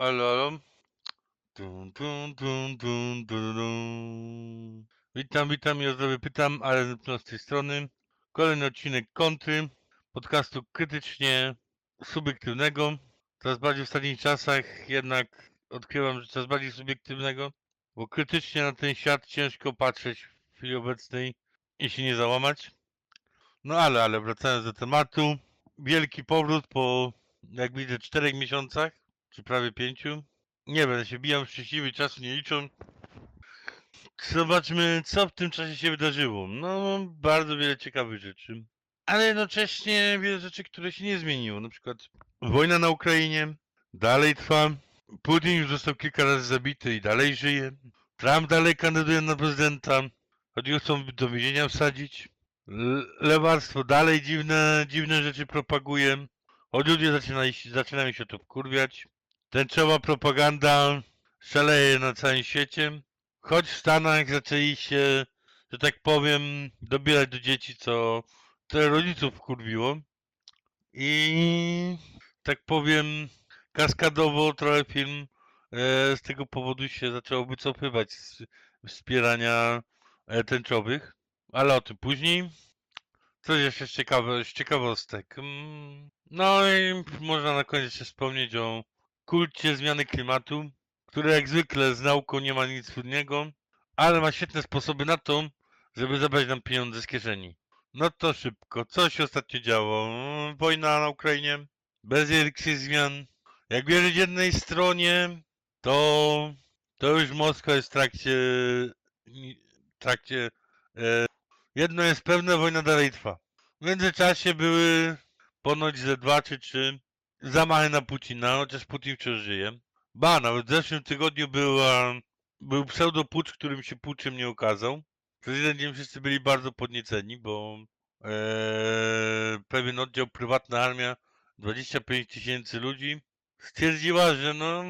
Alo. Dun, dun, dun, dun, dun, dun. Witam, witam, ja pytam, ale z tej strony. Kolejny odcinek kontry, podcastu krytycznie subiektywnego. Coraz bardziej w ostatnich czasach jednak odkrywam, że coraz bardziej subiektywnego, bo krytycznie na ten świat ciężko patrzeć w chwili obecnej i się nie załamać. No ale, ale wracając do tematu, wielki powrót po, jak widzę, czterech miesiącach, czy prawie pięciu. Nie będę się bijał, szczęśliwy czasu nie liczą. Zobaczmy, co w tym czasie się wydarzyło. No, bardzo wiele ciekawych rzeczy. Ale jednocześnie wiele rzeczy, które się nie zmieniło. Na przykład wojna na Ukrainie dalej trwa. Putin już został kilka razy zabity i dalej żyje. Trump dalej kandyduje na prezydenta. Choć go chcą do więzienia wsadzić. Lewarstwo dalej dziwne, dziwne rzeczy propaguje. Choć ludzie zaczynają, zaczynają się to wkurwiać. Tęczowa propaganda szaleje na całym świecie. Choć w Stanach zaczęli się, że tak powiem, dobierać do dzieci, co to rodziców wkurwiło. I tak powiem, kaskadowo trochę film e, z tego powodu się zaczęło wycofywać z wspierania e, tęczowych. Ale o tym później. Coś jeszcze z, ciekawe, z ciekawostek. Mm, No i można na koniec wspomnieć o kulcie zmiany klimatu, który jak zwykle z nauką nie ma nic wspólnego, ale ma świetne sposoby na to, żeby zabrać nam pieniądze z kieszeni. No to szybko. Co się ostatnio działo? Mm, Wojna na Ukrainie, bez wielkich zmian. Jak wierzyć jednej stronie, to, to już Moskwa jest w trakcie, w trakcie e, jedno jest pewne, wojna dalej trwa. W międzyczasie były ponoć ze dwa czy trzy zamachy na Putina, chociaż Putin wciąż żyje. Ba, nawet w zeszłym tygodniu była, był pseudopucz, którym się puczem nie okazał. Przez jeden dzień wszyscy byli bardzo podnieceni, bo e, pewien oddział prywatna armia, 25 tysięcy ludzi, stwierdziła, że no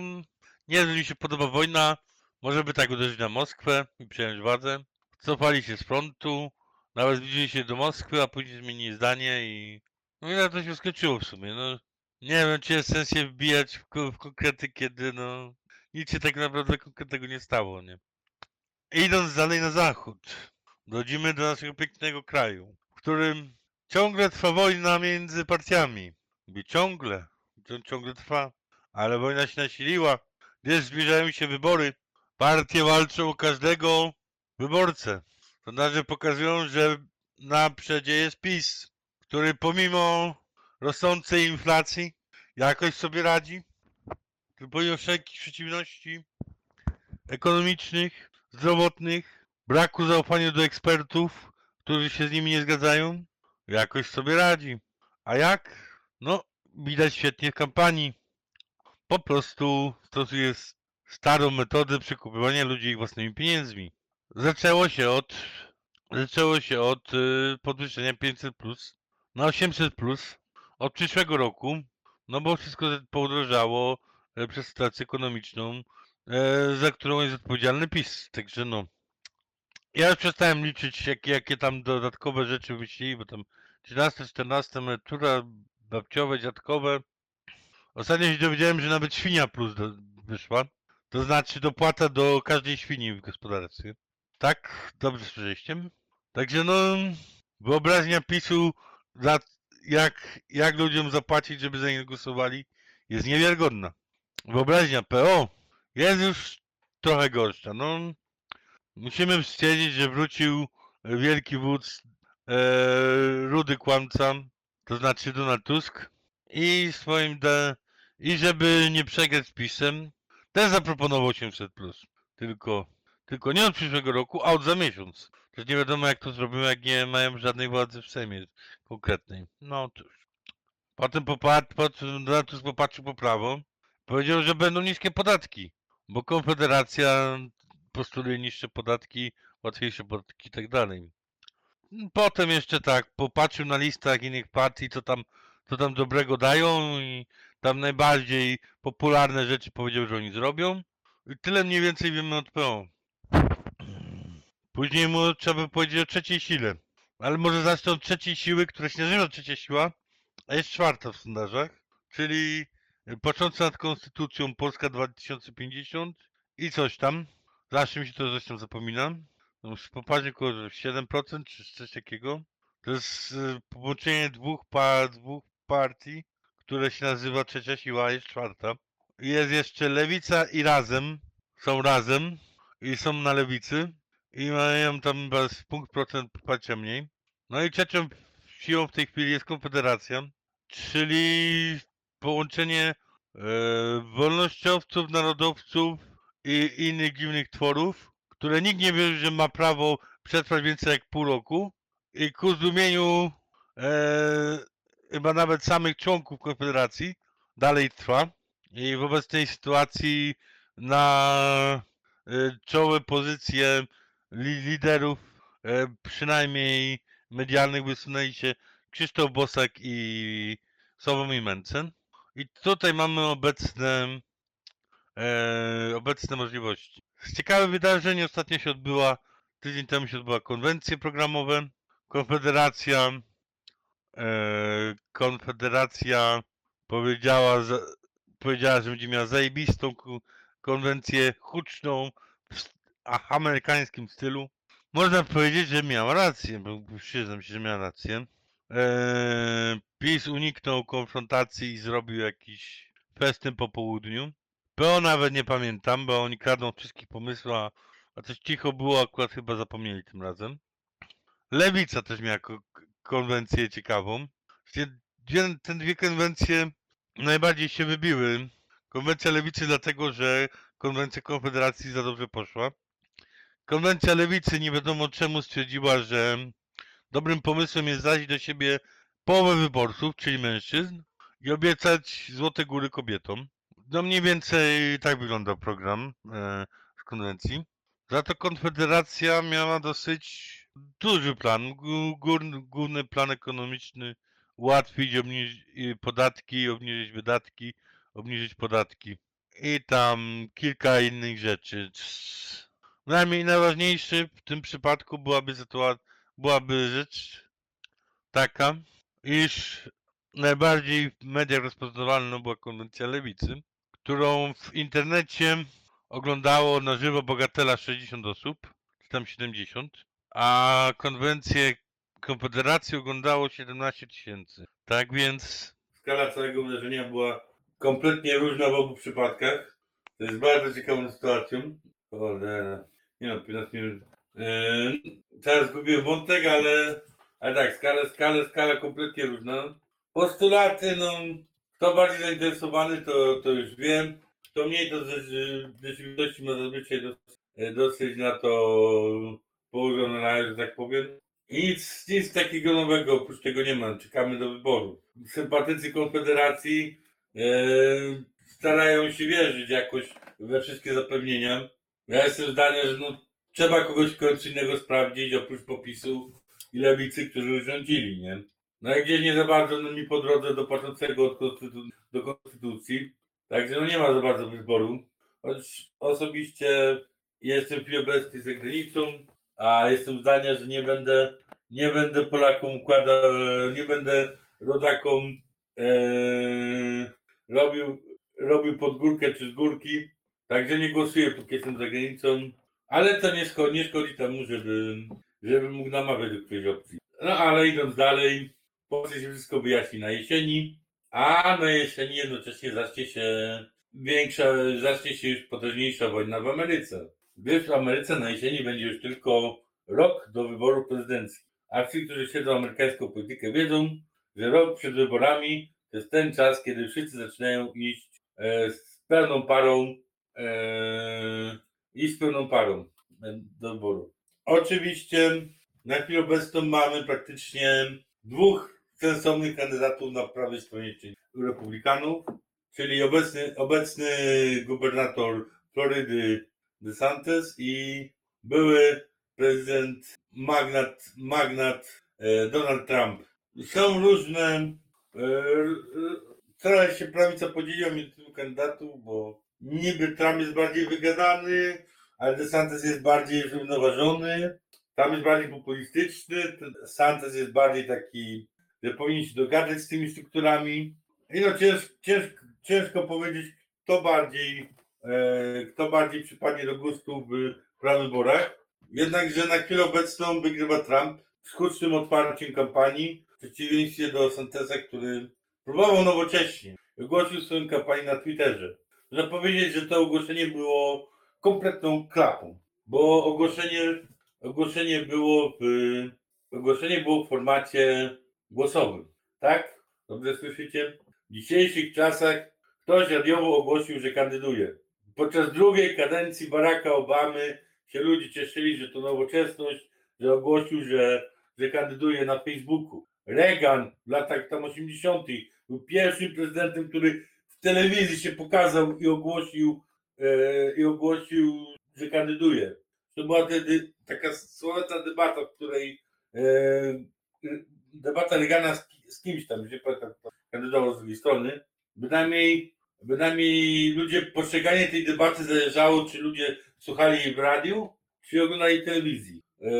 nie, mi się podoba wojna, może by tak uderzyć na Moskwę i przejąć władzę. Cofali się z frontu, nawet zbliżyli się do Moskwy, a później zmienili zdanie i no i na to się skończyło w sumie. No, nie wiem, czy jest sens się wbijać w, w konkrety, kiedy no nic się tak naprawdę konkretnego nie stało, nie? Idąc dalej na zachód, dochodzimy do naszego pięknego kraju, w którym ciągle trwa wojna między partiami. Mówię ciągle, to ciągle trwa, ale wojna się nasiliła, gdyż zbliżają się wybory. Partie walczą o każdego wyborcę. Sondaże pokazują, że na przedzie jest PiS, który pomimo rosnącej inflacji jakoś sobie radzi, pomimo wszelkich przeciwności ekonomicznych, zdrowotnych, braku zaufania do ekspertów, którzy się z nimi nie zgadzają, jakoś sobie radzi. A jak? No, widać świetnie w kampanii. Po prostu stosuje starą metodę przekupywania ludzi ich własnymi pieniędzmi. Zaczęło się od zaczęło się od y, podwyższenia 500 plus na 800 plus od przyszłego roku, no bo wszystko podrożało e, przez sytuację ekonomiczną, e, za którą jest odpowiedzialny PiS. Także no. Ja już przestałem liczyć, jakie, jakie tam dodatkowe rzeczy wymyślili, bo tam 13, 14 emerytura, babciowe, dziadkowe. Ostatnio się dowiedziałem, że nawet świnia plus do, wyszła. To znaczy dopłata do każdej świni w gospodarce. Tak? Dobrze słyszeliście? Także no, wyobraźnia PiSu, za, jak, jak ludziom zapłacić, żeby za nich głosowali, jest niewiarygodna. Wyobraźnia PO jest już trochę gorsza. No, musimy stwierdzić, że wrócił wielki wódz, e, rudy kłamca, to znaczy Donald Tusk i swoim de, i żeby nie przegrać z PiSem, też zaproponował 800 plus. Tylko, tylko nie od przyszłego roku, a od za miesiąc. Przecież nie wiadomo jak to zrobimy, jak nie mają żadnej władzy w Sejmie konkretnej. No cóż. Potem popatrz, Tusk popatrzył po prawo. Powiedział, że będą niskie podatki, bo Konfederacja postuluje niższe podatki, łatwiejsze podatki i tak dalej. Potem jeszcze tak, popatrzył na listach innych partii, co tam, co tam dobrego dają i tam najbardziej popularne rzeczy powiedział, że oni zrobią. I tyle mniej więcej wiemy od PO. Później mu trzeba by powiedzieć o trzeciej sile. Ale może zacznę od trzeciej siły, która się nazywa trzecia siła, a jest czwarta w sondażach, czyli począwszy nad Konstytucją Polska 2050 i coś tam. Zawsze mi się to coś tam zapomina. Popatrzcie około 7% czy coś takiego. To jest y, połączenie dwóch, dwóch partii, które się nazywa Trzecia Siła, jest czwarta. Jest jeszcze Lewica i Razem. Są Razem i są na Lewicy. I mają tam chyba z punkt procent poparcia mniej. No i trzecią siłą w tej chwili jest Konfederacja, czyli połączenie e, wolnościowców, narodowców i innych dziwnych tworów, które nikt nie wie, że ma prawo przetrwać więcej jak pół roku i ku zdumieniu e, chyba nawet samych członków Konfederacji dalej trwa i w obecnej sytuacji na e, czołe pozycje li, liderów e, przynajmniej medialnych wysunęli się Krzysztof Bosak i Sławomir Mencen. I tutaj mamy obecne, e, obecne możliwości. Ciekawe wydarzenie ostatnio się odbyła, tydzień temu się odbyła konwencje programowe. Konfederacja, e, Konfederacja powiedziała, powiedziała, że będzie miała zajebistą konwencję huczną amerykańskim stylu. Można powiedzieć, że miała rację, bo przyznam się, że miała rację. Eee, PiS uniknął konfrontacji i zrobił jakiś festyn po południu. PO nawet nie pamiętam, bo oni kradną wszystkich pomysłów, a, a coś cicho było, akurat chyba zapomnieli tym razem. Lewica też miała ko- konwencję ciekawą. Właściwie Dwie, te dwie konwencje najbardziej się wybiły. Konwencja Lewicy dlatego, że konwencja Konfederacji za dobrze poszła. Konwencja Lewicy nie wiadomo czemu stwierdziła, że dobrym pomysłem jest dać do siebie połowę wyborców, czyli mężczyzn, i obiecać złote góry kobietom. No mniej więcej tak wyglądał program e, z konwencji. Za to Konfederacja miała dosyć duży plan, główny plan ekonomiczny, ułatwić obniżyć y, podatki, obniżyć wydatki, obniżyć podatki i tam kilka innych rzeczy. Najmniej najważniejszy w tym przypadku byłaby sytuacja, byłaby rzecz taka, iż najbardziej w mediach rozpoznawalną była konwencja lewicy, którą w internecie oglądało na żywo Bogatela 60 osób, czy tam 70, a konwencję Konfederacji oglądało 17 tysięcy. Tak więc skala całego wydarzenia była kompletnie różna w obu przypadkach. To jest bardzo ciekawą sytuacją. Cholera. Nie no, 15 minut. Teraz zgubiłem wątek, ale, ale tak, skala, skala, skala kompletnie różna. Postulaty, no, kto bardziej zainteresowany, to, to już wiem. Kto mniej, to z rzeczywistości ma zazwyczaj dosyć, e, dosyć na to położone na, że tak powiem. I nic, nic takiego nowego oprócz tego nie ma. Czekamy do wyboru. Sympatycy Konfederacji e, starają się wierzyć jakoś we wszystkie zapewnienia. Ja jestem zdania, że no, trzeba kogoś kogoś innego sprawdzić oprócz popisu i lewicy, którzy rządzili, nie? No i gdzieś nie za bardzo no, mi po drodze do patrzącego do konstytucji. Także no nie ma za bardzo wyboru. Choć osobiście jestem obecnej za granicą, a jestem zdania, że nie będę, nie będę Polakom układał, nie będę rodakom e, robił, robił pod górkę czy z górki. Także nie głosuję, póki jestem za granicą. Ale to nie szkodzi, nie szkodzi temu, żeby, żeby mógł namawiać do którejś opcji. No ale idąc dalej, Polsce się wszystko wyjaśni na jesieni, a na jesieni jednocześnie zacznie się większa, zacznie się już potężniejsza wojna w Ameryce. Gdyż w Ameryce na jesieni będzie już tylko rok do wyborów prezydenckich. A ci, którzy śledzą amerykańską politykę, wiedzą, że rok przed wyborami to jest ten czas, kiedy wszyscy zaczynają iść e, z pełną parą i z pełną parą do wyboru. Oczywiście na chwilę obecną mamy praktycznie dwóch sensownych kandydatów na prawej stronie, czyli republikanów, czyli obecny, obecny gubernator Florydy DeSantis i były prezydent magnat, magnat e, Donald Trump. Są różne, e, trochę się prawica podzieliła między tych kandydatów, bo niby Trump jest bardziej wygadany, ale DeSantis jest bardziej zrównoważony. Tam jest bardziej populistyczny, ten Santos jest bardziej taki, że powinien się dogadać z tymi strukturami. I no ciężko, ciężko, ciężko powiedzieć, kto bardziej, e, kto bardziej przypadnie do gustu w prawyborach. Jednakże na chwilę obecną wygrywa Trump z hucznym otwarciem kampanii, w przeciwieństwie do Santeza, który próbował nowocześnie. Ogłosił swoją kampanię na Twitterze. Można powiedzieć, że to ogłoszenie było kompletną klapą, bo ogłoszenie, ogłoszenie było w, ogłoszenie było w formacie głosowym. Tak? Dobrze słyszycie? W dzisiejszych czasach ktoś radiowo ogłosił, że kandyduje. Podczas drugiej kadencji Baracka Obamy się ludzie cieszyli, że to nowoczesność, że ogłosił, że, że kandyduje na Facebooku. Reagan w latach tam 80. był pierwszym prezydentem, który w telewizji się pokazał i ogłosił, e, i ogłosił, że kandyduje. To była wtedy taka słowetna debata, w której e, debata Reagana z, kimś tam, gdzie kandydował z drugiej strony. Bynajmniej, bynajmniej ludzie, postrzeganie tej debaty zależało, czy ludzie słuchali jej w radiu, czy oglądali telewizji. E,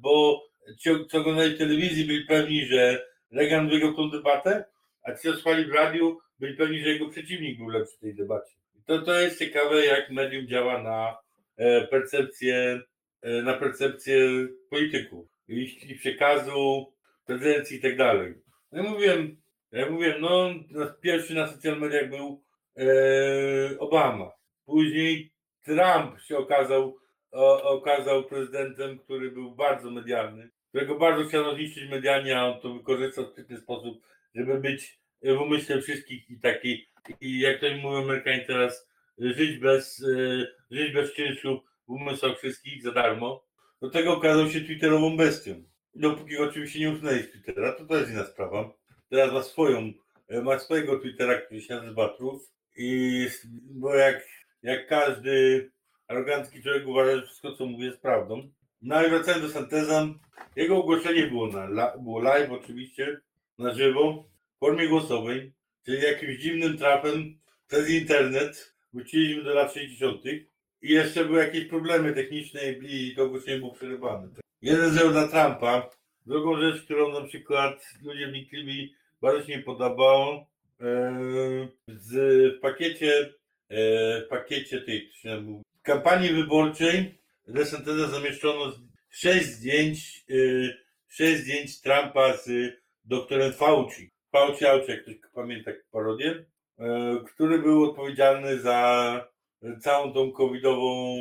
bo ci, co oglądali telewizji, byli pewni, że Reagan wygrał tą debatę, a ci, co słuchali w radiu, byli pewni, że jego przeciwnik był lepszy w tej debacie. To, to jest ciekawe, jak medium działa na e, percepcję, e, na percepcję polityków, ich, ich przekazu, prezencji i tak dalej. No ja mówiłem, ja mówiłem, no pierwszy na social mediach był e, Obama. Później Trump się okazał, o, okazał prezydentem, który był bardzo medialny, którego bardzo chciano zniszczyć medialnie, a on to wykorzystał w sprytny sposób, żeby być w umyśle wszystkich i taki, i jak to mówią Amerykanie teraz, żyć bez, e, żyć bez czynszu w umysłach wszystkich za darmo. Do tego okazał się twitterową bestią. Dopóki oczywiście nie usunęli z Twittera, to to jest inna sprawa. Teraz ma swoją, e, ma swojego Twittera, który się nazywa Trus i bo jak, jak każdy arogancki człowiek uważa, że wszystko co mówi jest prawdą. No i wracając do Santeza, jego ogłoszenie było, na, było live oczywiście, na żywo, formie głosowej, czyli jakimś dziwnym trafem przez internet wróciliśmy do lat 60. i jeszcze były jakieś problemy techniczne i to ogłoszenie było przerywane. Jeden zero na Trumpa. Drugą rzecz, którą na przykład ludzie wnikliwi bardzo się nie podobało, e, z, w pakiecie e, w pakiecie tej w kampanii wyborczej Desanteza zamieszczono sześć zdjęć, e, sześć zdjęć Trumpa z doktorem Fauci. Fauci, Fauci jak ktoś pamięta parodię, który był odpowiedzialny za całą tą covidową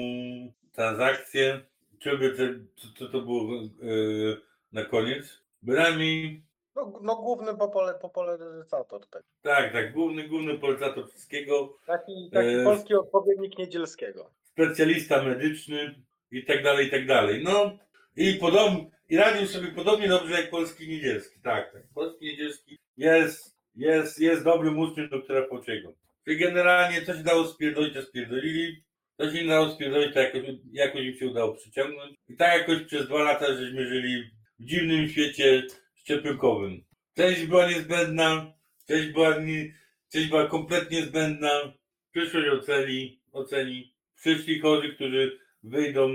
transakcję Ciebie co, co to było yy, na koniec? Bynajmniej. No, no główny popole, popularyzator tego. Tak, tak, główny, główny popularyzator wszystkiego. Taki, taki e... polski odpowiednik Niedzielskiego. Specjalista medyczny i tak dalej, i tak dalej. No i podobnie, i radził sobie podobnie dobrze jak polski niedzielski. Tak, tak. Polski niedzielski jest, jest, jest dobrym uczniem doktora Pociego. Czyli generalnie coś dało spierdolić, to spierdolili. To się dało spierdolić, to jakoś, jakoś im się udało przyciągnąć. I tak jakoś przez dwa lata żeśmy żyli w dziwnym świecie szczepionkowym. Część była niezbędna, część była, nie, część była kompletnie zbędna. Przyszłość oceni, oceni. Przyszli chorzy, którzy wyjdą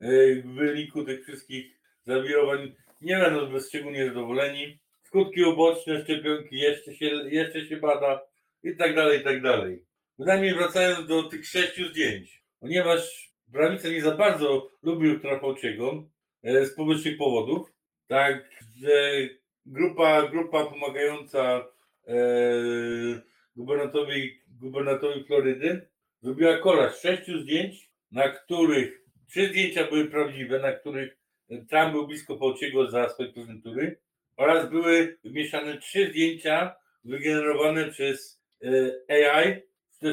e, w wyniku tych wszystkich zawirowań, nie będą szczególnie zadowoleni. Skutki uboczne szczepionki jeszcze się, jeszcze się bada i tak dalej, i tak dalej. Bynajmniej wracając do tych sześciu zdjęć ponieważ prawica nie za bardzo lubił Trapolciego e, z powyższych powodów, tak, że grupa, grupa pomagająca e, gubernatorowi, gubernatorowi Florydy zrobiła kolaż sześciu zdjęć, na których trzy zdjęcia były prawdziwe, na których Trump był blisko Polciego za aspekt prezydentury oraz były wymieszane trzy zdjęcia wygenerowane przez e, AI,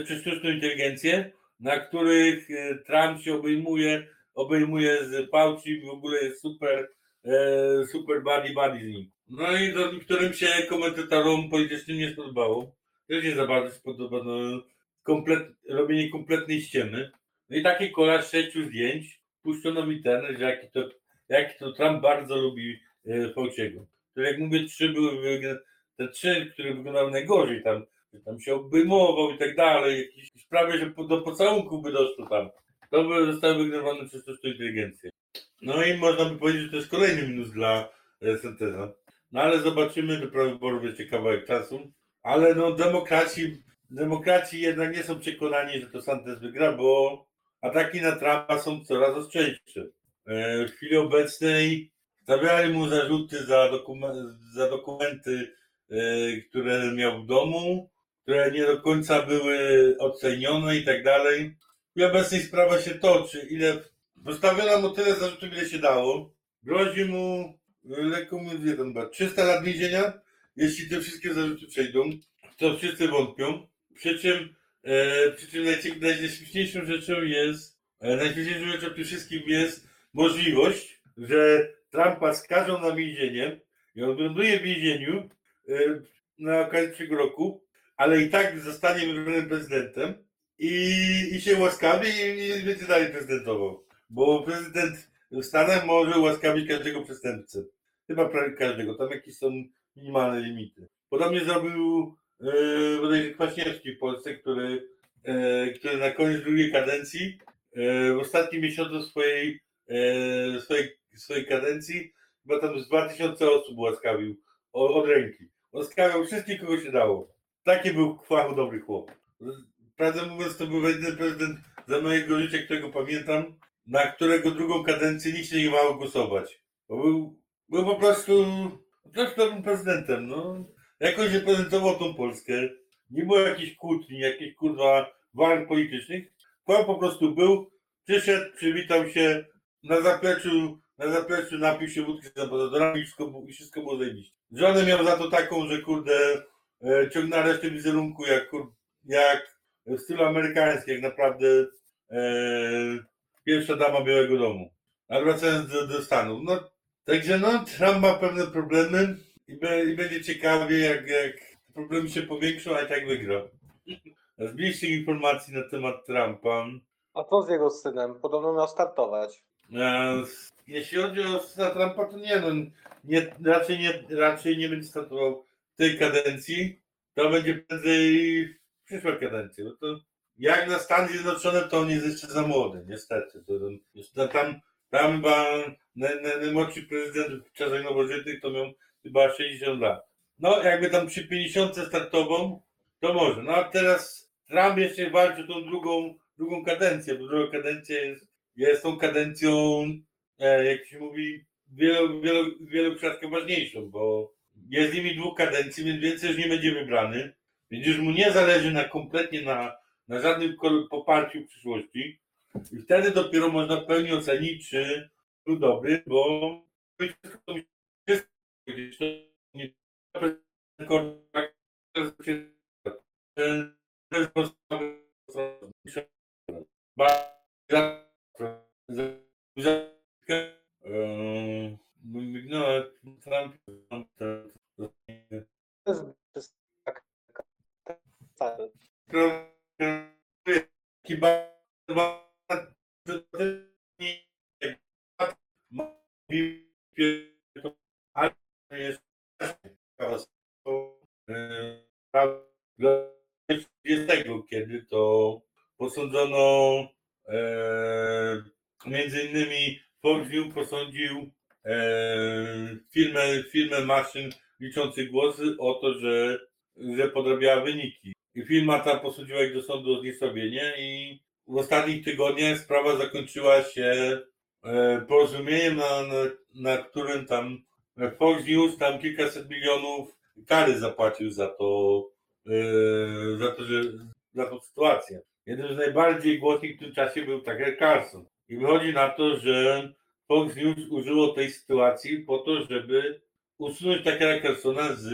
przez sztuczną inteligencję, na których e, Trump się obejmuje, obejmuje z Fauci, w ogóle jest super, e, super buddy buddy z nim. No i to którym się komentatorom politycznym nie spodobało. Też nie za bardzo się podoba no, komplet, robienie kompletnej ściemy. No i taki kolaż sześciu zdjęć puszczono w internet, że jaki to, jaki to Trump bardzo lubi e, Fauciego. To jak mówię, trzy były, te trzy, które wyglądały najgorzej tam, tam się obejmował i tak dalej, jakieś sprawy, że do pocałunku by doszło tam. To by zostały wygrywane przez sztuczną inteligencję. No i można by powiedzieć, że to jest kolejny minus dla e, Synteza. No ale zobaczymy, do prawy wyborów jeszcze kawałek czasu. Ale no demokraci demokraci jednak nie są przekonani, że to Santos wygra, bo ataki na Trumpa są coraz ostrzejsze. E, W chwili obecnej stawiali mu zarzuty za, dokumen- za dokumenty, e, które miał w domu, które nie do końca były ocenione i tak dalej. W chwili obecnej sprawa się toczy. Ile postawiono mu tyle zarzutów, ile się dało. Grozi mu lekko mówiąc, ile tam chyba 300 lat więzienia, jeśli te wszystkie zarzuty przejdą, to wszyscy wątpią. Przy czym, e, czym najśmieszniejszą rzeczą jest, e, najśmieszniejszą rzeczą w tym wszystkim jest możliwość, że Trumpa skażą na więzienie i on ląduje w więzieniu e, na okazję przyszłego roku, ale i tak zostanie wybranym prezydentem i, i się łaskawi i, będzie dalej prezydentował. Bo prezydent w Stanach może ułaskawić każdego przestępcę. Chyba prawie każdego. Tam jakieś są minimalne limity. Podobnie zrobił bodajże Kwaśniewski w Polsce, który, e, który na koniec drugiej kadencji, e, w ostatnim miesiącu swojej, swojej, swojej kadencji, chyba tam z 2000 osób łaskawił od ręki. Łaskawiał wszystkich, kogo się dało. Taki był kwachu dobry chłop. Prawdę mówiąc, to był jedyny prezydent za mojego życia, którego pamiętam, na którego drugą kadencję nikt się nie mało głosować. Bo był, był po prostu, dobrym prezydentem, no. Jakoś reprezentował tą Polskę. Nie było jakichś kłótni, jakichś kurwa walk politycznych. Kłam po prostu był, przyszedł, przywitał się na zapleczu, na zapleczu napił się wódki z ambasadorami i wszystko, i wszystko było zajebiście. Żonę miał za to taką, że kurde e, ciągnęła resztę wizerunku jak, kur, jak w stylu amerykańskim, jak naprawdę e, pierwsza dama Białego Domu. A wracając do, do Stanów, no także no Trump ma pewne problemy i, be, i będzie ciekawie jak, jak problemy się powiększą, a i tak wygra. Z bliższych informacji na temat Trumpa. A co z jego synem? Podobno miał startować. E, Jeśli chodzi o Trumpa, to nie, no, nie, raczej, nie, raczej nie będzie startował tej kadencji. To będzie prędzej przyszłej kadencji. No to jak na Stany Zjednoczone, to on jest jeszcze za młody, niestety. To, tam, tam chyba naj- naj- najmłodszy prezydent w czasach nowożytnych to miał chyba 60 lat. No, jakby tam przy 50 startował, to może. No a teraz Trump jeszcze walczy tą drugą, drugą kadencję, bo druga kadencja jest, jest tą kadencją, e, jak się mówi, wielu, wielu, wielu ważniejszą, bo jest z nimi dwóch kadencji, więc więcej już nie będzie wybrany. Więc już mu nie zależy na kompletnie na, na żadnym poparciu w przyszłości. I wtedy dopiero można w pełni ocenić, czy był dobry, bo Eee, Jest, tego, kiedy to posądzono między innymi Fox News posądził e, firmę, firmę maszyn liczących głosy o to, że, że podrabiała wyniki. I firma ta posądziła ich do sądu o zniesławienie i w ostatnich tygodniach sprawa zakończyła się e, porozumieniem, na, na, na którym tam Fox News tam kilkaset milionów kary zapłacił za to, e, za to, że za tą sytuację. Jeden z najbardziej głośnych w tym czasie był Tucker Carlson. I wychodzi na to, że Fox News użyło tej sytuacji po to, żeby usunąć Tuckera Carlsona z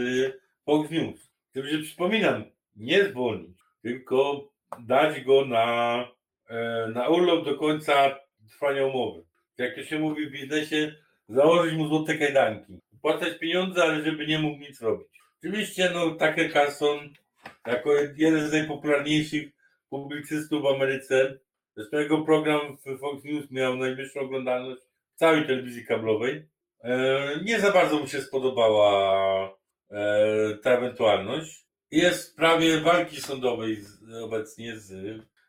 Fox News. Tylko, że przypominam, nie zwolnić, tylko dać go na, e, na urlop do końca trwania umowy. Jak to się mówi w biznesie, założyć mu złote kajdanki. Płacać pieniądze, ale żeby nie mógł nic robić. Oczywiście, no, Tucker Carlson, jako jeden z najpopularniejszych publicystów w Ameryce, zresztą jego program w Fox News miał najwyższą oglądalność w całej telewizji kablowej. E, nie za bardzo mu się spodobała e, ta ewentualność. Jest w sprawie walki sądowej z, obecnie z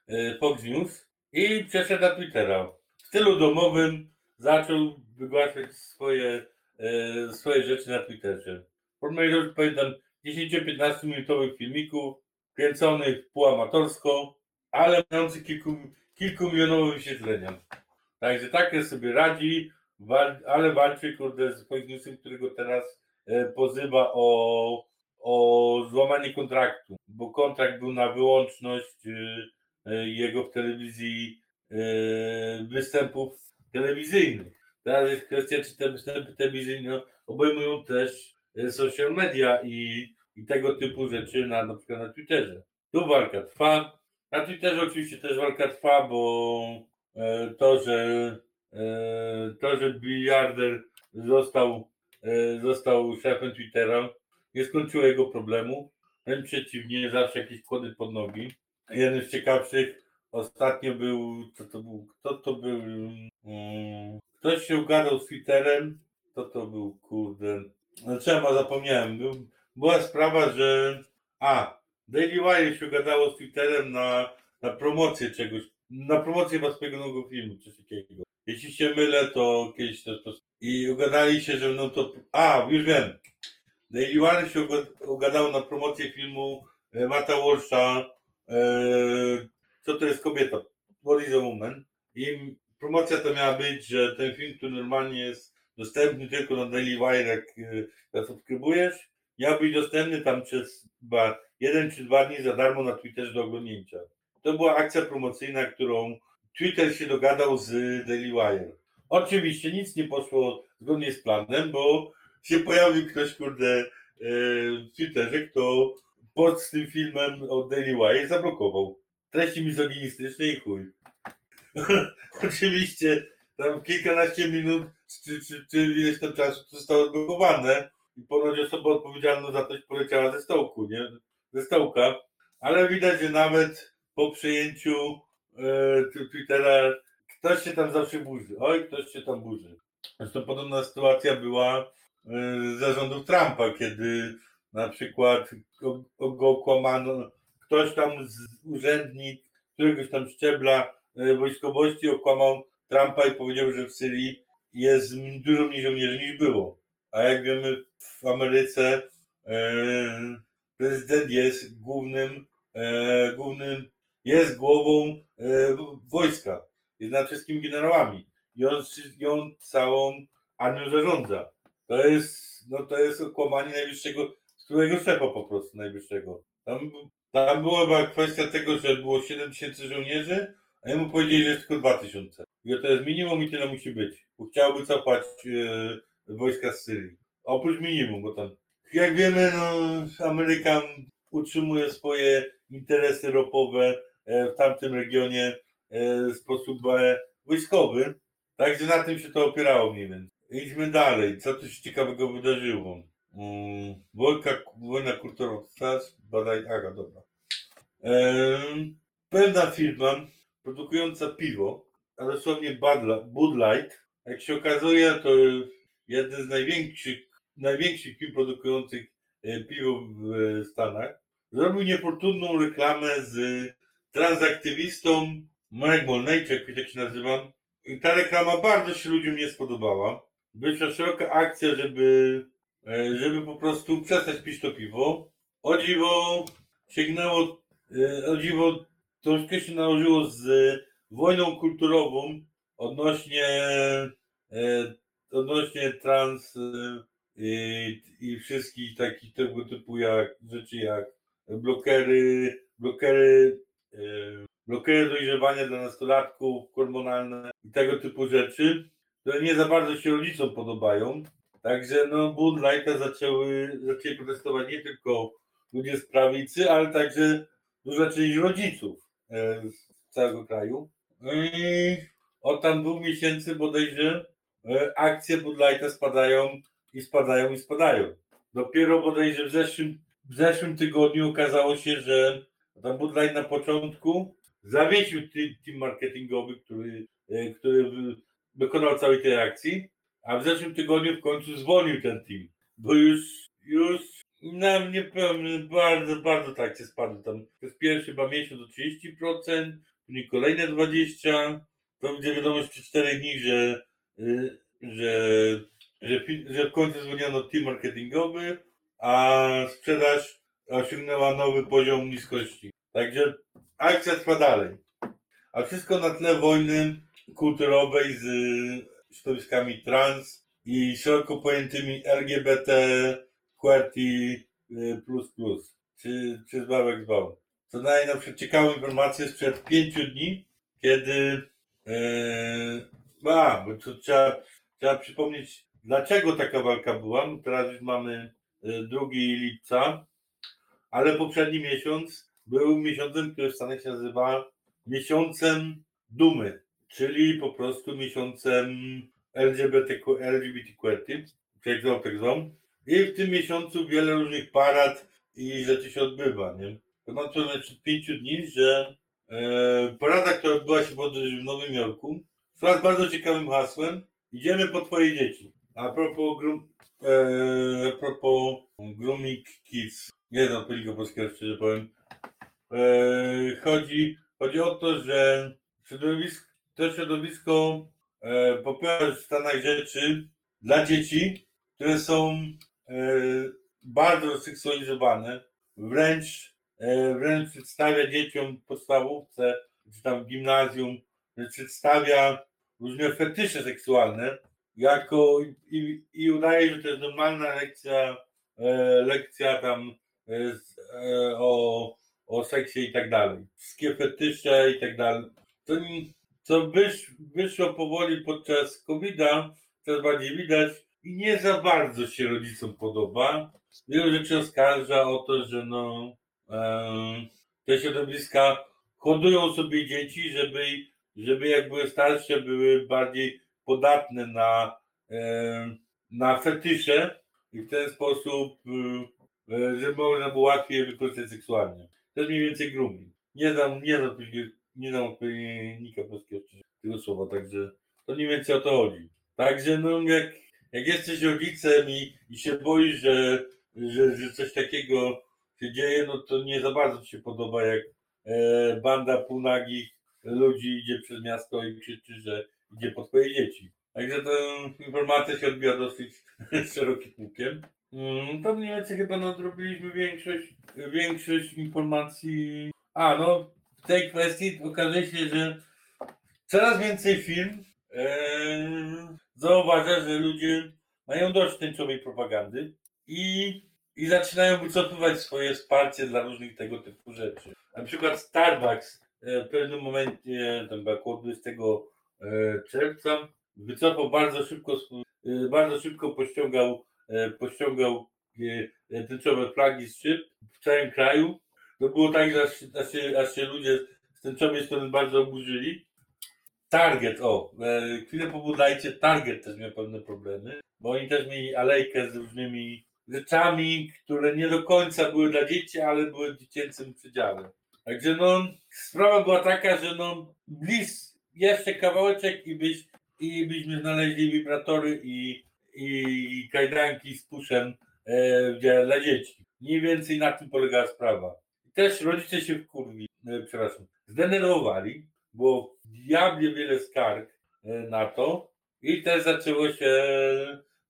e, Fox News i przeszedł na Twittera. W stylu domowym zaczął wygłaszać swoje, swoje rzeczy na Twitterze. W formie, pamiętam, 10-15 minutowych filmików, kręcony półamatorsko, ale mający kilku, kilkumilionowe wyświetlenia. Także takie sobie radzi, wal, ale walczy kurde z Fox Newsem, którego teraz e, pozywa o, o złamanie kontraktu, bo kontrakt był na wyłączność e, e, jego w telewizji e, występów telewizyjnych. Teraz jest kwestia, czy te występy telewizyjne obejmują też e, social media i, i tego typu rzeczy na, na przykład na Twitterze. Tu walka trwa. Na Twitterze oczywiście też walka trwa, bo e, to, że e, to, że biliarder został, e, został szefem Twittera, nie skończyło jego problemu. Wręcz przeciwnie, zawsze jakieś kłody pod nogi. Jeden z ciekawszych ostatnio był, co to był, kto to był? Mm, ktoś się ugadał z Twitterem. Kto to był, kurde. No czemu zapomniałem. Był, była sprawa, że. A, Daily Wire się ugadało z Twitterem na, na promocję czegoś. Na promocję swojego nowego filmu, coś takiego. Jeśli się mylę, to kiedyś to. to I ugadali się, że no to. A, już wiem. Daily Wire się uga- ugadało na promocję filmu e, Mata Walsha. E, co to jest kobieta? What is a woman? I promocja to miała być, że ten film, który normalnie jest dostępny tylko na Daily Wire, jak e, zasubskrybujesz, miał być dostępny tam przez chyba jeden czy dwa dni za darmo na Twitterze do oglądnięcia. To była akcja promocyjna, którą Twitter się dogadał z Daily Wire. Oczywiście nic nie poszło zgodnie z planem, bo się pojawił ktoś, kurde, e, w Twitterze, kto pod z tym filmem od Daily Wire zablokował. Treści mizoginistyczne i chuj. Oczywiście tam kilkanaście minut czy, czy, czy ileś tam czasu zostało odblokowane i ponoć osoba odpowiedzialna za to poleciała ze stołku, nie? Ze stołka. Ale widać, że nawet po przejęciu e, tu- Twittera ktoś się tam zawsze burzy. Oj, ktoś się tam burzy. Zresztą podobna sytuacja była e, za rządów Trumpa, kiedy na przykład go, go kłamano, ktoś tam z urzędnik któregoś tam szczebla e, wojskowości okłamał Trumpa i powiedział, że w Syrii jest dużo mniej żołnierzy niż było. A jak wiemy, w Ameryce e, prezydent jest głównym, e, głównym jest głową e, wojska. Jest nad wszystkimi generałami. I on, i on całą armią zarządza. To jest, no to jest okłamanie najwyższego, którego szefa po prostu najwyższego. Tam, tam była chyba kwestia tego, że było 7 tysięcy żołnierzy, a jemu powiedzieli, że jest tylko 2 tysiące. I to jest minimum i tyle musi być. Bo chciałby cofać wojska z Syrii. Oprócz minimum, bo tam, jak wiemy, no, Amerykan utrzymuje swoje interesy ropowe e, w tamtym regionie e, w sposób e, wojskowy. Także na tym się to opierało mniej więcej. Idźmy dalej. Co tu się ciekawego wydarzyło? Mm, wojna, wojna kulturowa, badaj, aga, dobra. Pewna firma produkująca piwo, a dosłownie Bud Light, jak się okazuje, to jeden z największych, największych firm produkujących e, piwo w Stanach, zrobił niefortunną reklamę z transaktywistą Marek Molnejczek, jak się nazywa. I ta reklama bardzo się ludziom nie spodobała. Wyszła szeroka akcja, żeby, e, żeby po prostu przestać pić to piwo. O dziwo sięgnęło, e, o dziwo troszkę się nałożyło z wojną kulturową odnośnie, odnośnie trans e, i, i wszystkich takich tego typu jak, rzeczy jak blokery, blokery, e, blokery dojrzewania dla nastolatków, hormonalne i tego typu rzeczy, które nie za bardzo się rodzicom podobają. Także no Bud Lighta zaczęły, zaczęli protestować nie tylko ludzie z prawicy, ale także duża część rodziców e, z całego kraju. I od tam dwóch miesięcy bodajże akcje Bud Lighta spadają i spadają i spadają. Dopiero bodajże w zeszłym, w zeszłym tygodniu okazało się, że tam Bud Light na początku zawiesił team marketingowy, który, e, który wy- dokonał całej tej akcji, a w zeszłym tygodniu w końcu zwolnił ten team, bo już, już na mnie bardzo, bardzo tak się spadł tam. Przez pierwszy chyba miesiąc o 30%, później kolejne 20%, to będzie wiadomość przez 4 dni, że, że, że, fi- że w końcu zwolniono team marketingowy, a sprzedaż osiągnęła nowy poziom niskości. Także akcja trwa dalej. A wszystko na tle wojny kulturowej z środowiskami trans i szeroko pojętymi LGBT, QWERTY, y, czy, czy zbawek zbał. Co daje na przykład ciekawą informację sprzed pięciu dni, kiedy yy, a, bo to trzeba, trzeba przypomnieć, dlaczego taka walka była. Teraz już mamy y, 2 lipca, ale poprzedni miesiąc był miesiącem, który w Stanach się nazywa miesiącem dumy, czyli po prostu miesiącem LGBTQ, LGBTQT, tak tak. I w tym miesiącu wiele różnych parad i rzeczy się odbywa, nie? To mam to przed pięciu dni, że e, parada, która odbyła się w Nowym Jorku, z bardzo ciekawym hasłem. Idziemy po twoje dzieci. A propos, grum, e, propos Grooming Kids, nie znam polskiego polskiego, szczerze powiem, e, chodzi, chodzi o to, że środowisko, to środowisko e, popiera w Stanach rzeczy dla dzieci, które są e, bardzo seksualizowane, wręcz, e, wręcz przedstawia dzieciom podstawówce, czy tam w gimnazjum, przedstawia różne fetysze seksualne, jako i, i udaje, że to jest normalna lekcja, e, lekcja tam e, e, o, o seksie i tak dalej. Wszystkie fetysze i tak dalej. To, co wysz, wyszło powoli podczas COVID-a, coraz bardziej widać i nie za bardzo się rodzicom podoba. Wielu rzeczy oskarża o to, że no, e, te środowiska hodują sobie dzieci, żeby, żeby jak były starsze, były bardziej podatne na, na fetysze i w ten sposób, e, e, żeby można było łatwiej wykorzystać seksualnie. To jest mniej więcej grooming. Nie znam, nie znam, nie znam odpowiednika polskiego tego słowa, także to mniej więcej o to chodzi. Także no jak, jak jesteś rodzicem i, i się boisz, że, że, że coś takiego się dzieje, no to nie za bardzo ci się podoba, jak e, banda półnagich ludzi idzie przez miasto i krzyczy, że idzie po twoje dzieci. Także ta informacja się odbija dosyć szerokim łukiem. Mm, To mniej więcej chyba nadrobiliśmy większość, większość informacji. A no, w tej kwestii okazuje się, że coraz więcej firm e, zauważa, że ludzie mają dość tęczowej propagandy i, i zaczynają wycofywać swoje wsparcie dla różnych tego typu rzeczy. Na przykład Starbucks w pewnym momencie, tam około 20 e, czerwca, wycofał bardzo szybko, e, bardzo szybko pościągał, e, pościągał e, e, tęczowe flagi z szyb w całym kraju. To było tak, że aż, aż, się, aż się ludzie z tęczowej strony bardzo oburzyli. Target, o, e, chwilę pobudajcie, Target też miał pewne problemy, bo oni też mieli alejkę z różnymi rzeczami, które nie do końca były dla dzieci, ale były dziecięcym przedziale. Także no, sprawa była taka, że no, blis, jeszcze kawałeczek i, byś, i byśmy znaleźli wibratory i, i kajdanki z puszem e, dla dzieci. Mniej więcej na tym polegała sprawa. I też rodzice się wkurwi, e, przepraszam, zdenerwowali, było diabnie wiele skarg e, na to i też zaczęło się,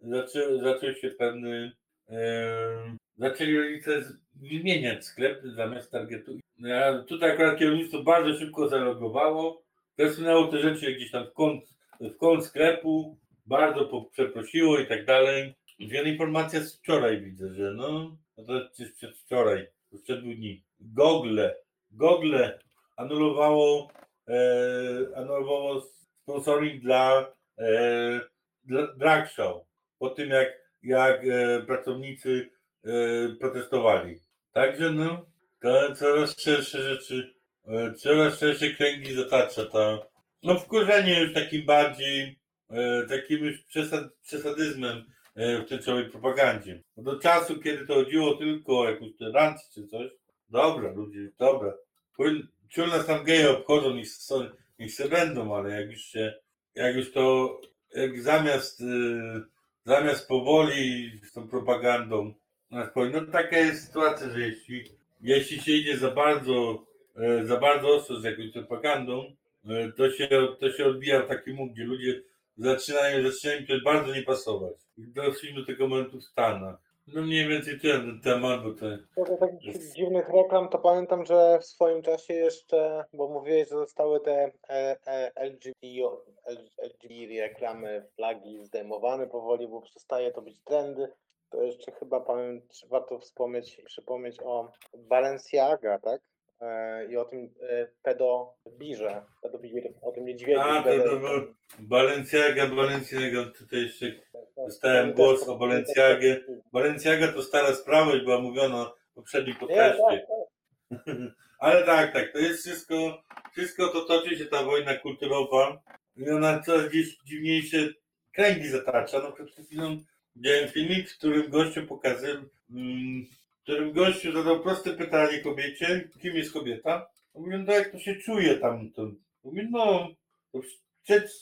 zaczę, zaczął się pewny, e, zaczęli rodzice z- wymieniać sklep zamiast targetu. Ja, tutaj akurat kierownictwo bardzo szybko zalogowało, przesunęło te rzeczy gdzieś tam w kąt, w kąt sklepu, bardzo przeprosiło i tak dalej. Wiele informacja z wczoraj widzę, że no, no to jest przedwczoraj, sprzed dwóch dni. Google, Google anulowało, e, anulowało sponsoring dla, e, dla drag po tym jak, jak e, pracownicy e, protestowali. Także no, to coraz szersze rzeczy, e, coraz szersze kręgi zatacza ta, no wkurzenie już takim bardziej, e, takim już przesad, przesadyzmem e, w tej całej propagandzie. Do czasu, kiedy to chodziło tylko o jakąś tolerancję czy coś, dobra ludzie, dobra, czy nas tam geje obchodzą, niech, niech będą, ale jak już się, jak już to, jak zamiast, zamiast powoli z tą propagandą, nas powie- no taka jest sytuacja, że jeśli, jeśli się idzie za bardzo, e, za bardzo ostro z jakąś propagandą, e, to się, to się odbija w takim gdzie ludzie zaczynają, zaczynają to bardzo nie pasować. Doszliśmy do tego momentu w Stanach. No mniej więcej tyle ten temat, bo to... Co do takich dziwnych reklam, to pamiętam, że w swoim czasie jeszcze, bo mówiłeś, że zostały te e, LGBT, LGBT reklamy, flagi zdejmowane powoli, bo przestaje to być trendy. To jeszcze chyba warto wspomnieć, przypomnieć o Balenciaga, tak? E, I o tym e, pedobirze, pedobir, o tym niedźwiedziu. A, to, to był Balenciaga, Balenciaga, tutaj jeszcze dostałem głos o Balenciagie. Balenciaga to stara sprawa i była mówiona w poprzednim tak, podcaście. tak. Ale tak, tak, to jest wszystko, wszystko to toczy się ta wojna kulturowa i ona coraz gdzieś dziwniejsze kręgi zatacza. No przed chwilą widziałem filmik, w którym gościu pokazywał, mm, w którym gościu zadał proste pytanie kobiecie, kim jest kobieta? Mówi, no jak to się czuje tam, to mówi, no, to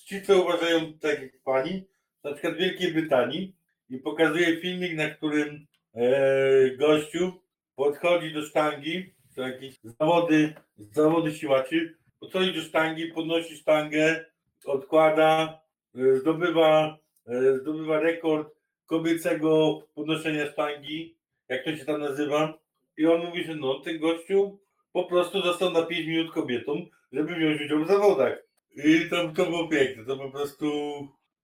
ci, co uważają tak jak pani, na przykład w Wielkiej Brytanii i pokazuje filmik, na którym e, gościu podchodzi do sztangi, są jakieś zawody, zawody siłaczy, podchodzi do sztangi, podnosi sztangę, odkłada, e, zdobywa, e, zdobywa rekord kobiecego podnoszenia sztangi, jak to się tam nazywa. I on mówi, że no, ten gościu po prostu został na 5 minut kobietą, żeby wziąć udział w zawodach. I to, to było piękne, to po prostu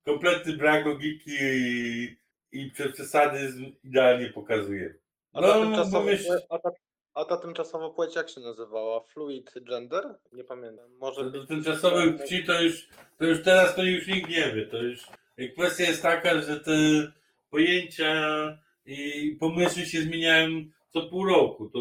kompletny brak logiki i, i przesadyzm idealnie pokazuje. A ta, No, tymczasowa, myśl, płeć- a, ta, a ta tymczasowa płeć jak się nazywała? Fluid gender? Nie pamiętam. Może do być... tymczasowych płci to już, to już teraz to już nikt nie wie. To już kwestia jest taka, że te pojęcia i pomysły się zmieniają co pół roku. To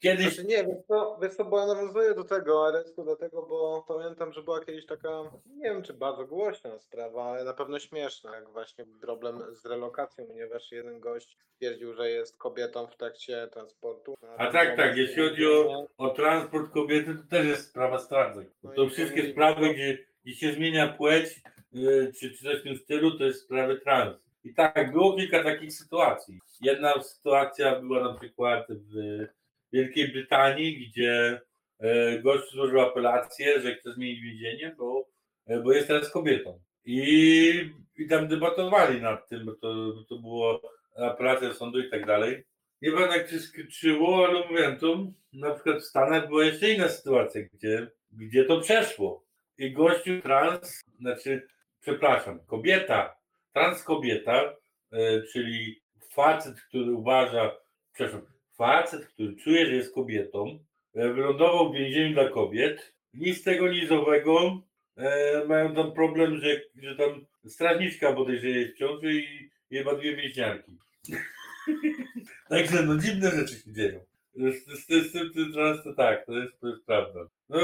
kiedyś Znaczy nie, wiesz co, wiesz co, bo ja nawiązuję do tego, tylko dlatego, bo pamiętam, że była kiedyś taka, nie wiem czy bardzo głośna sprawa, ale na pewno śmieszna, jak właśnie problem z relokacją, ponieważ jeden gość stwierdził, że jest kobietą w trakcie transportu. A tak, tak, jeśli chodzi o, o transport kobiety, to też jest sprawa stwardzeń. No To wszystkie sprawy, gdzie, gdzie się zmienia płeć, yy, czy, czy coś w tym stylu, to jest sprawy trans. I tak, było kilka takich sytuacji. Jedna sytuacja była na przykład w Wielkiej Brytanii, gdzie e, gość złożył apelację, że chce zmienić więzienie, bo, e, bo jest teraz kobietą. I, I tam debatowali nad tym, bo to, bo to było apelacja sądu i tak dalej. Nie pamiętam jak się skończyło, ale mówiłem, to na przykład w Stanach była jeszcze inna sytuacja, gdzie, gdzie to przeszło. I gościu trans, znaczy, przepraszam, kobieta, trans kobieta, e, czyli facet, który uważa, przepraszam, facet, który czuje, że jest kobietą, e, wylądował w więzieniu dla kobiet, nic tego nic owego, e, mają tam problem, że, że tam strażniczka bodajże jest w ciąży i ma dwie więźniarki. Także no dziwne rzeczy się dzieją. Z, z, z, tym to tak, to jest, to jest prawda. No,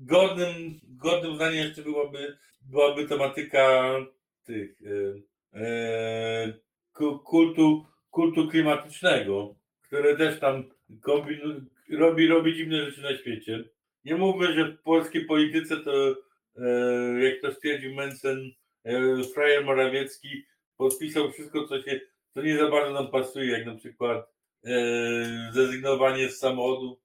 godnym, godnym zdaniem jeszcze byłaby, byłaby tematyka tych e, e, ku- kultu, kultu klimatycznego, które też tam kombinu, robi, robi dziwne rzeczy na świecie. Nie mówmy, że w polskiej polityce to, e, jak to stwierdził Mensen, frajer Morawiecki podpisał wszystko, co się, co nie za bardzo nam pasuje, jak na przykład zrezygnowanie z samochodów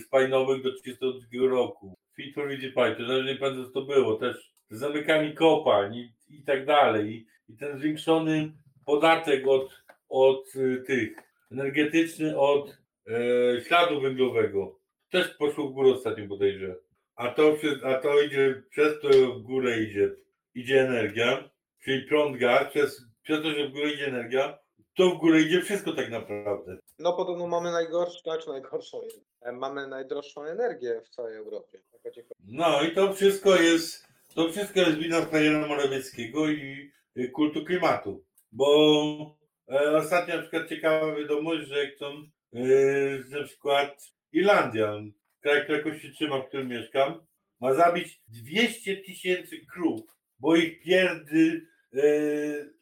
spalinowych do 32 roku. Fit for 55, to nawet nie pamiętam co to było, też zamykanie kopalń i, i tak dalej. I, ten zwiększony podatek od, od y, tych energetyczny od e, śladu węglowego też poszło w górę ostatnio bodajże. A to, a to idzie, przez to w górę idzie, idzie energia, czyli prąd, gaz, przez, przez to, że w górę idzie energia, to w górę idzie wszystko tak naprawdę. No podobno mamy najgorszą, znaczy najgorszą, e, mamy najdroższą energię w całej Europie. Ciekawa- No i to wszystko jest, to wszystko jest wina Frajera Morawieckiego i y, kultu klimatu. Bo e, ostatnio na przykład ciekawa wiadomość, że chcą e, na przykład Irlandia, kraj, który jakoś się trzyma, w którym mieszkam, ma zabić 200 tysięcy krów, bo ich pierdy e,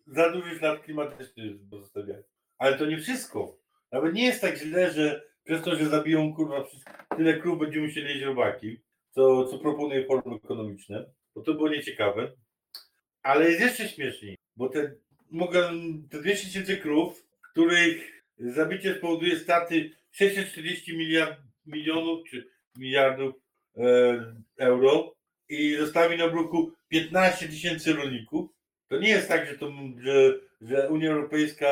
za duży ślad klimatyczny pozostawiają. Ale to nie wszystko. Nawet nie jest tak źle, że przez to, że zabiją kurwa tyle krów, będziemy musieli jeść robaki co, co proponuje forum ekonomiczne, bo to było nieciekawe. Ale jest jeszcze śmieszniej, bo te, mogę, te 200 tysięcy krów, których zabicie spowoduje straty 640 miliard, milionów czy miliardów e, euro i zostawi na bruku 15 tysięcy rolników, to nie jest tak, że, to, że, że Unia Europejska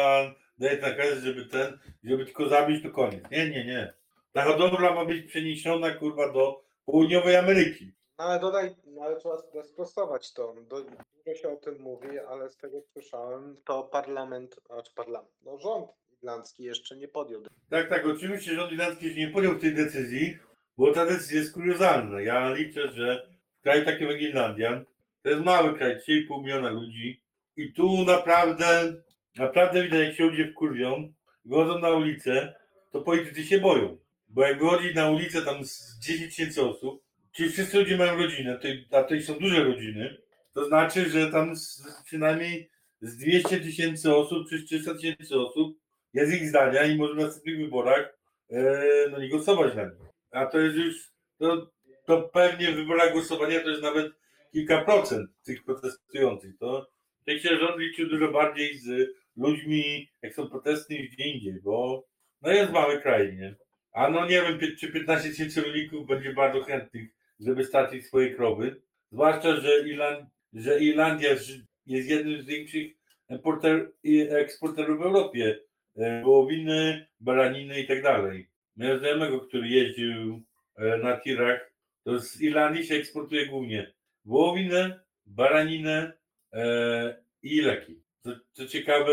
daje nakaz, żeby ten, żeby tylko zabić, to koniec. Nie, nie, nie. Ta hodowla ma być przeniesiona, kurwa, do południowej Ameryki. No ale dodaj, no ale trzeba sp- sprostować to. Dużo się o tym mówi, ale z tego słyszałem, to parlament, znaczy parlament, no rząd irlandzki jeszcze nie podjął. Tak, tak, oczywiście rząd irlandzki się nie podjął tej decyzji, bo ta decyzja jest kuriozalna. Ja liczę, że w kraju takim jak Irlandia, to jest mały kraj, 3,5 miliona ludzi i tu naprawdę, naprawdę widać, jak się ludzie wkurwią, wychodzą na ulicę, to politycy się boją. Bo jak wychodzi na ulicę tam z 10 tysięcy osób, czyli wszyscy ludzie mają rodzinę, a to są duże rodziny, to znaczy, że tam z, przynajmniej z 200 tysięcy osób czy z 300 tysięcy osób jest ich zdania i może w następnych wyborach e, no nie głosować na nich. A to jest już, to, to pewnie w wyborach głosowania to jest nawet kilka procent tych protestujących. To ten się rząd liczył dużo bardziej z ludźmi, jak są protesty niż gdzie indziej, bo no jest mały kraj, nie? A no nie wiem, czy 15 tysięcy rolników będzie bardzo chętnych, żeby stracić swoje krowy. Zwłaszcza, że, Irland, że Irlandia jest jednym z większych importer, eksporterów w Europie e, wołowiny, baraniny i tak dalej. Miałem znajomego, który jeździł e, na tirach, to z Irlandii się eksportuje głównie wołowinę, baraninę e, i leki. Co, co ciekawe,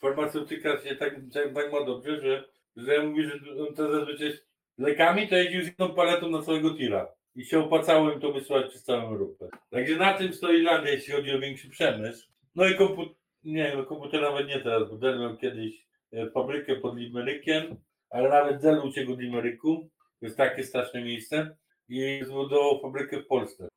farmaceutyka się tak, tak, tak ma dobrze, że, że ja mówię, że on to zazwyczaj z lekami to jeździł z jedną paletą na całego tira. I się opłacało im to wysyłać przez całą Europę. Także na tym stoi Irlandia, jeśli chodzi o większy przemysł. No i komputer, nie, no komputer nawet nie teraz, bo Dell miał kiedyś e, fabrykę pod Limerykiem, ale nawet Dell uciekł od Limeryku. To jest takie straszne miejsce. I zbudował fabrykę w Polsce.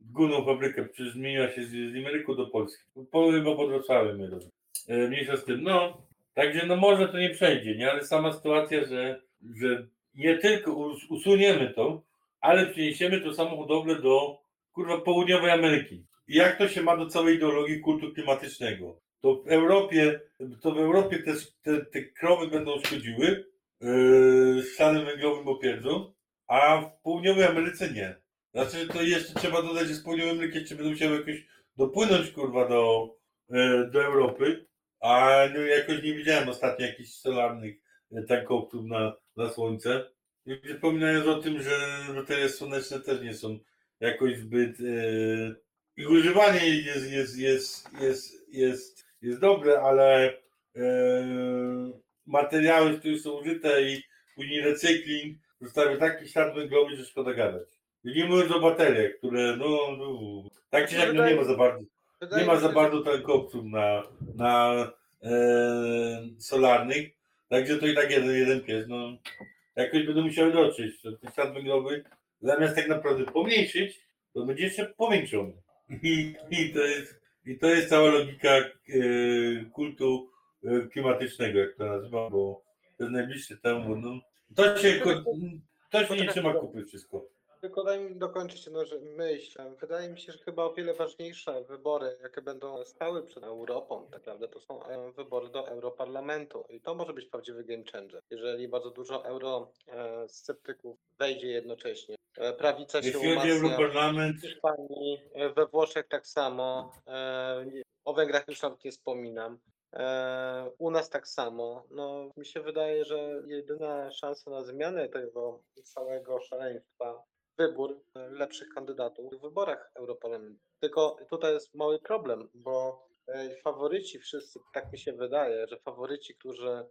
Główną fabrykę, zmieniła się z, z Limeryku do Polski. Po, chyba pod Wrocławiem, rozumiem. E, mniejsza z tym. No, także no może to nie przejdzie, nie? Ale sama sytuacja, że, że nie tylko us, usuniemy to, ale przeniesiemy to samą hodowlę do kurwa południowej Ameryki. I jak to się ma do całej ideologii kultu klimatycznego? To w Europie, to w Europie te, te, te krowy będą szkodziły yy, śladem węglowym opierdzą, a w południowej Ameryce nie. Znaczy to jeszcze trzeba dodać, że z południowej Ameryki jeszcze będą musiały jakoś dopłynąć kurwa do, yy, do Europy, a no, jakoś nie widziałem ostatnio jakichś solarnych yy, tankowców na, na słońce. Przypominając o tym, że baterie słoneczne też nie są jakoś zbyt. Yy, ich używanie jest, jest, jest, jest, jest, jest dobre, ale yy, materiały, które są użyte i później recykling zostawia taki ślad węglowy, że szkoda gadać. I Nie mówiąc o bateriach, które no, no tak czy jak no nie ma za bardzo. Nie ma za bardzo tankowców na, na e, solarnych, także to i tak jeden, jeden pies. No, jakoś będą musiały dotrzeć. To ten ślad węglowy zamiast tak naprawdę pomniejszyć, to będzie jeszcze powiększony. I, i, to, jest, i to jest cała logika e, kultu e, klimatycznego, jak to nazywam, bo to jest najbliższe temu. No, to się, to się nie trzyma kupy wszystko. Tylko daj mi dokończyć jedną że myśl. Wydaje mi się, że chyba o wiele ważniejsze wybory, jakie będą stały przed Europą, tak naprawdę, to są e, wybory do Europarlamentu. I to może być prawdziwy game changer. Jeżeli bardzo dużo eurosceptyków wejdzie jednocześnie. E, Prawica się Jeśli umacnia. Europarlament, W Hiszpanii, e, we Włoszech tak samo. e, O Węgrach już nawet nie wspominam. E, U nas tak samo. No, mi się wydaje, że jedyna szansa na zmianę tego całego szaleństwa, wybór e, lepszych kandydatów w wyborach Europarlamentu. Tylko tutaj jest mały problem, bo e, faworyci wszyscy, tak mi się wydaje, że faworyci, którzy e,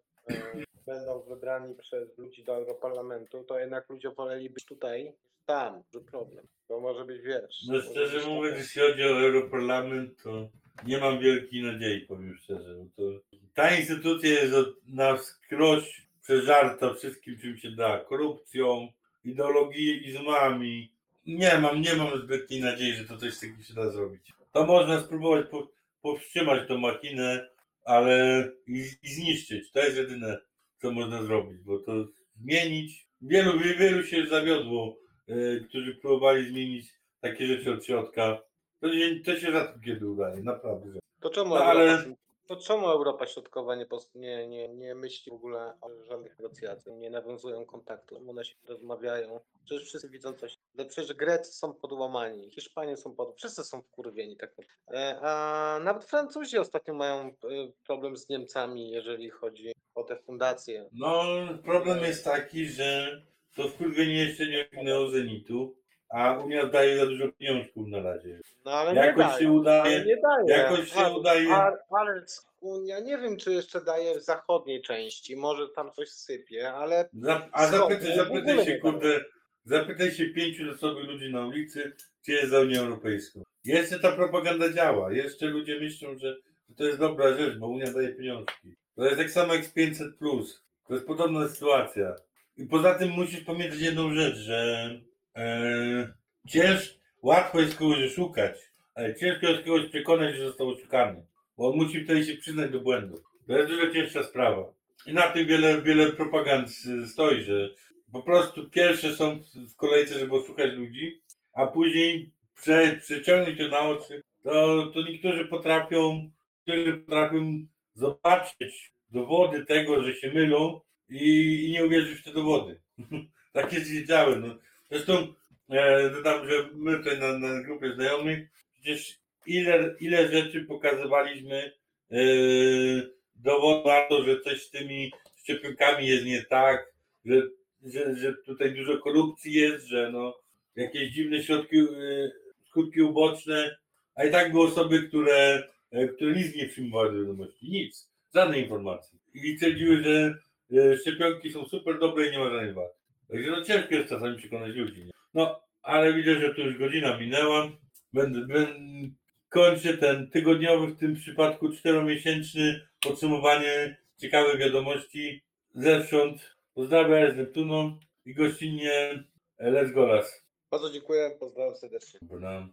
będą wybrani przez ludzi do Europarlamentu, to jednak ludzie woleli być tutaj niż tam. Duży problem. To może być, wiesz... no szczerze być mówiąc, jeśli chodzi o Europarlament, to nie mam wielkiej nadziei, powiem szczerze. bo To, ta instytucja jest od, na wskroś przeżarta wszystkim, czym się da. Korupcją, ideologizmami. Nie mam, nie mam zbytniej nadziei, że to coś takiego się da zrobić. To można spróbować po, powstrzymać tą machinę, ale i, i zniszczyć. To jest jedyne, co można zrobić, bo to zmienić. Wielu, wielu się zawiodło, e, którzy próbowali zmienić takie rzeczy od środka. To, nie, to się rzadko kiedy udaje, naprawdę. To czemu, No, ale- to czemu Europa Środkowa nie, nie, nie, nie myśli w ogóle o żadnych negocjacjach, nie nawiązują kontaktu? One się rozmawiają. Przecież wszyscy widzą, co się No przecież Grecy są podłamani, Hiszpanie są pod... Wszyscy są wkurwieni tak. E, A nawet Francuzi ostatnio mają e, problem z Niemcami, jeżeli chodzi o te fundacje. No, problem jest taki, że to wkurwienie jeszcze nie osiągnęło zenitu, a Unia daje za dużo pieniążków na razie. No ale Jakoś nie daje. się udaje, nie daje. jakoś się ale, udaje. Ale, ale Unia nie wiem, czy jeszcze daje w zachodniej części, może tam coś sypie, ale Za, a zapytaj, zapytaj się, kurde, zapytaj się pięciu losowych ludzi na ulicy, czy jest za Unią Europejską. Jeszcze ta propaganda działa. Jeszcze ludzie myślą, że to jest dobra rzecz, bo Unia daje pieniążki. To jest tak samo jak z 500. To jest podobna sytuacja. I poza tym musisz pamiętać jedną rzecz, że cięż, łatwo jest kogoś oszukać, ale ciężko jest kogoś przekonać, że został oszukany. Bo on musi wtedy się przyznać do błędu. To jest dużo cięższa sprawa. I na tym wiele, wiele propagand stoi, że po prostu pierwsze są w kolejce, żeby oszukać ludzi, a później prze, przeciągnąć to na oczy, to, to niektórzy potrafią, niektórzy potrafią zobaczyć dowody tego, że się mylą i, i nie uwierzyć w te dowody. tak jest wiedziałem. No. Zresztą e, dodam, że my tutaj na, na grupie znajomych przecież ile, ile rzeczy pokazywaliśmy e, na to, że coś z tymi szczepionkami jest nie tak, że, że, że tutaj dużo korupcji jest, że no, jakieś dziwne środki, y, skutki uboczne, a i tak były osoby, które, e, które nic nie przyjmowały do wiadomości, nic, żadnej informacji. I twierdziły, że e, szczepionki są super dobre i nie ma żadnych wad. Także no ciężko jest czasami przekonać ludzi. Nie? No, ale widzę, że tu już godzina minęła. Będę, będę kończę ten tygodniowy, w tym przypadku czteromiesięczny podsumowanie ciekawych wiadomości zewsząd. Pozdrawiam z Neptuną i gościnnie Let's Golas. bardzo dziękuję, pozdrawiam serdecznie. Dobra.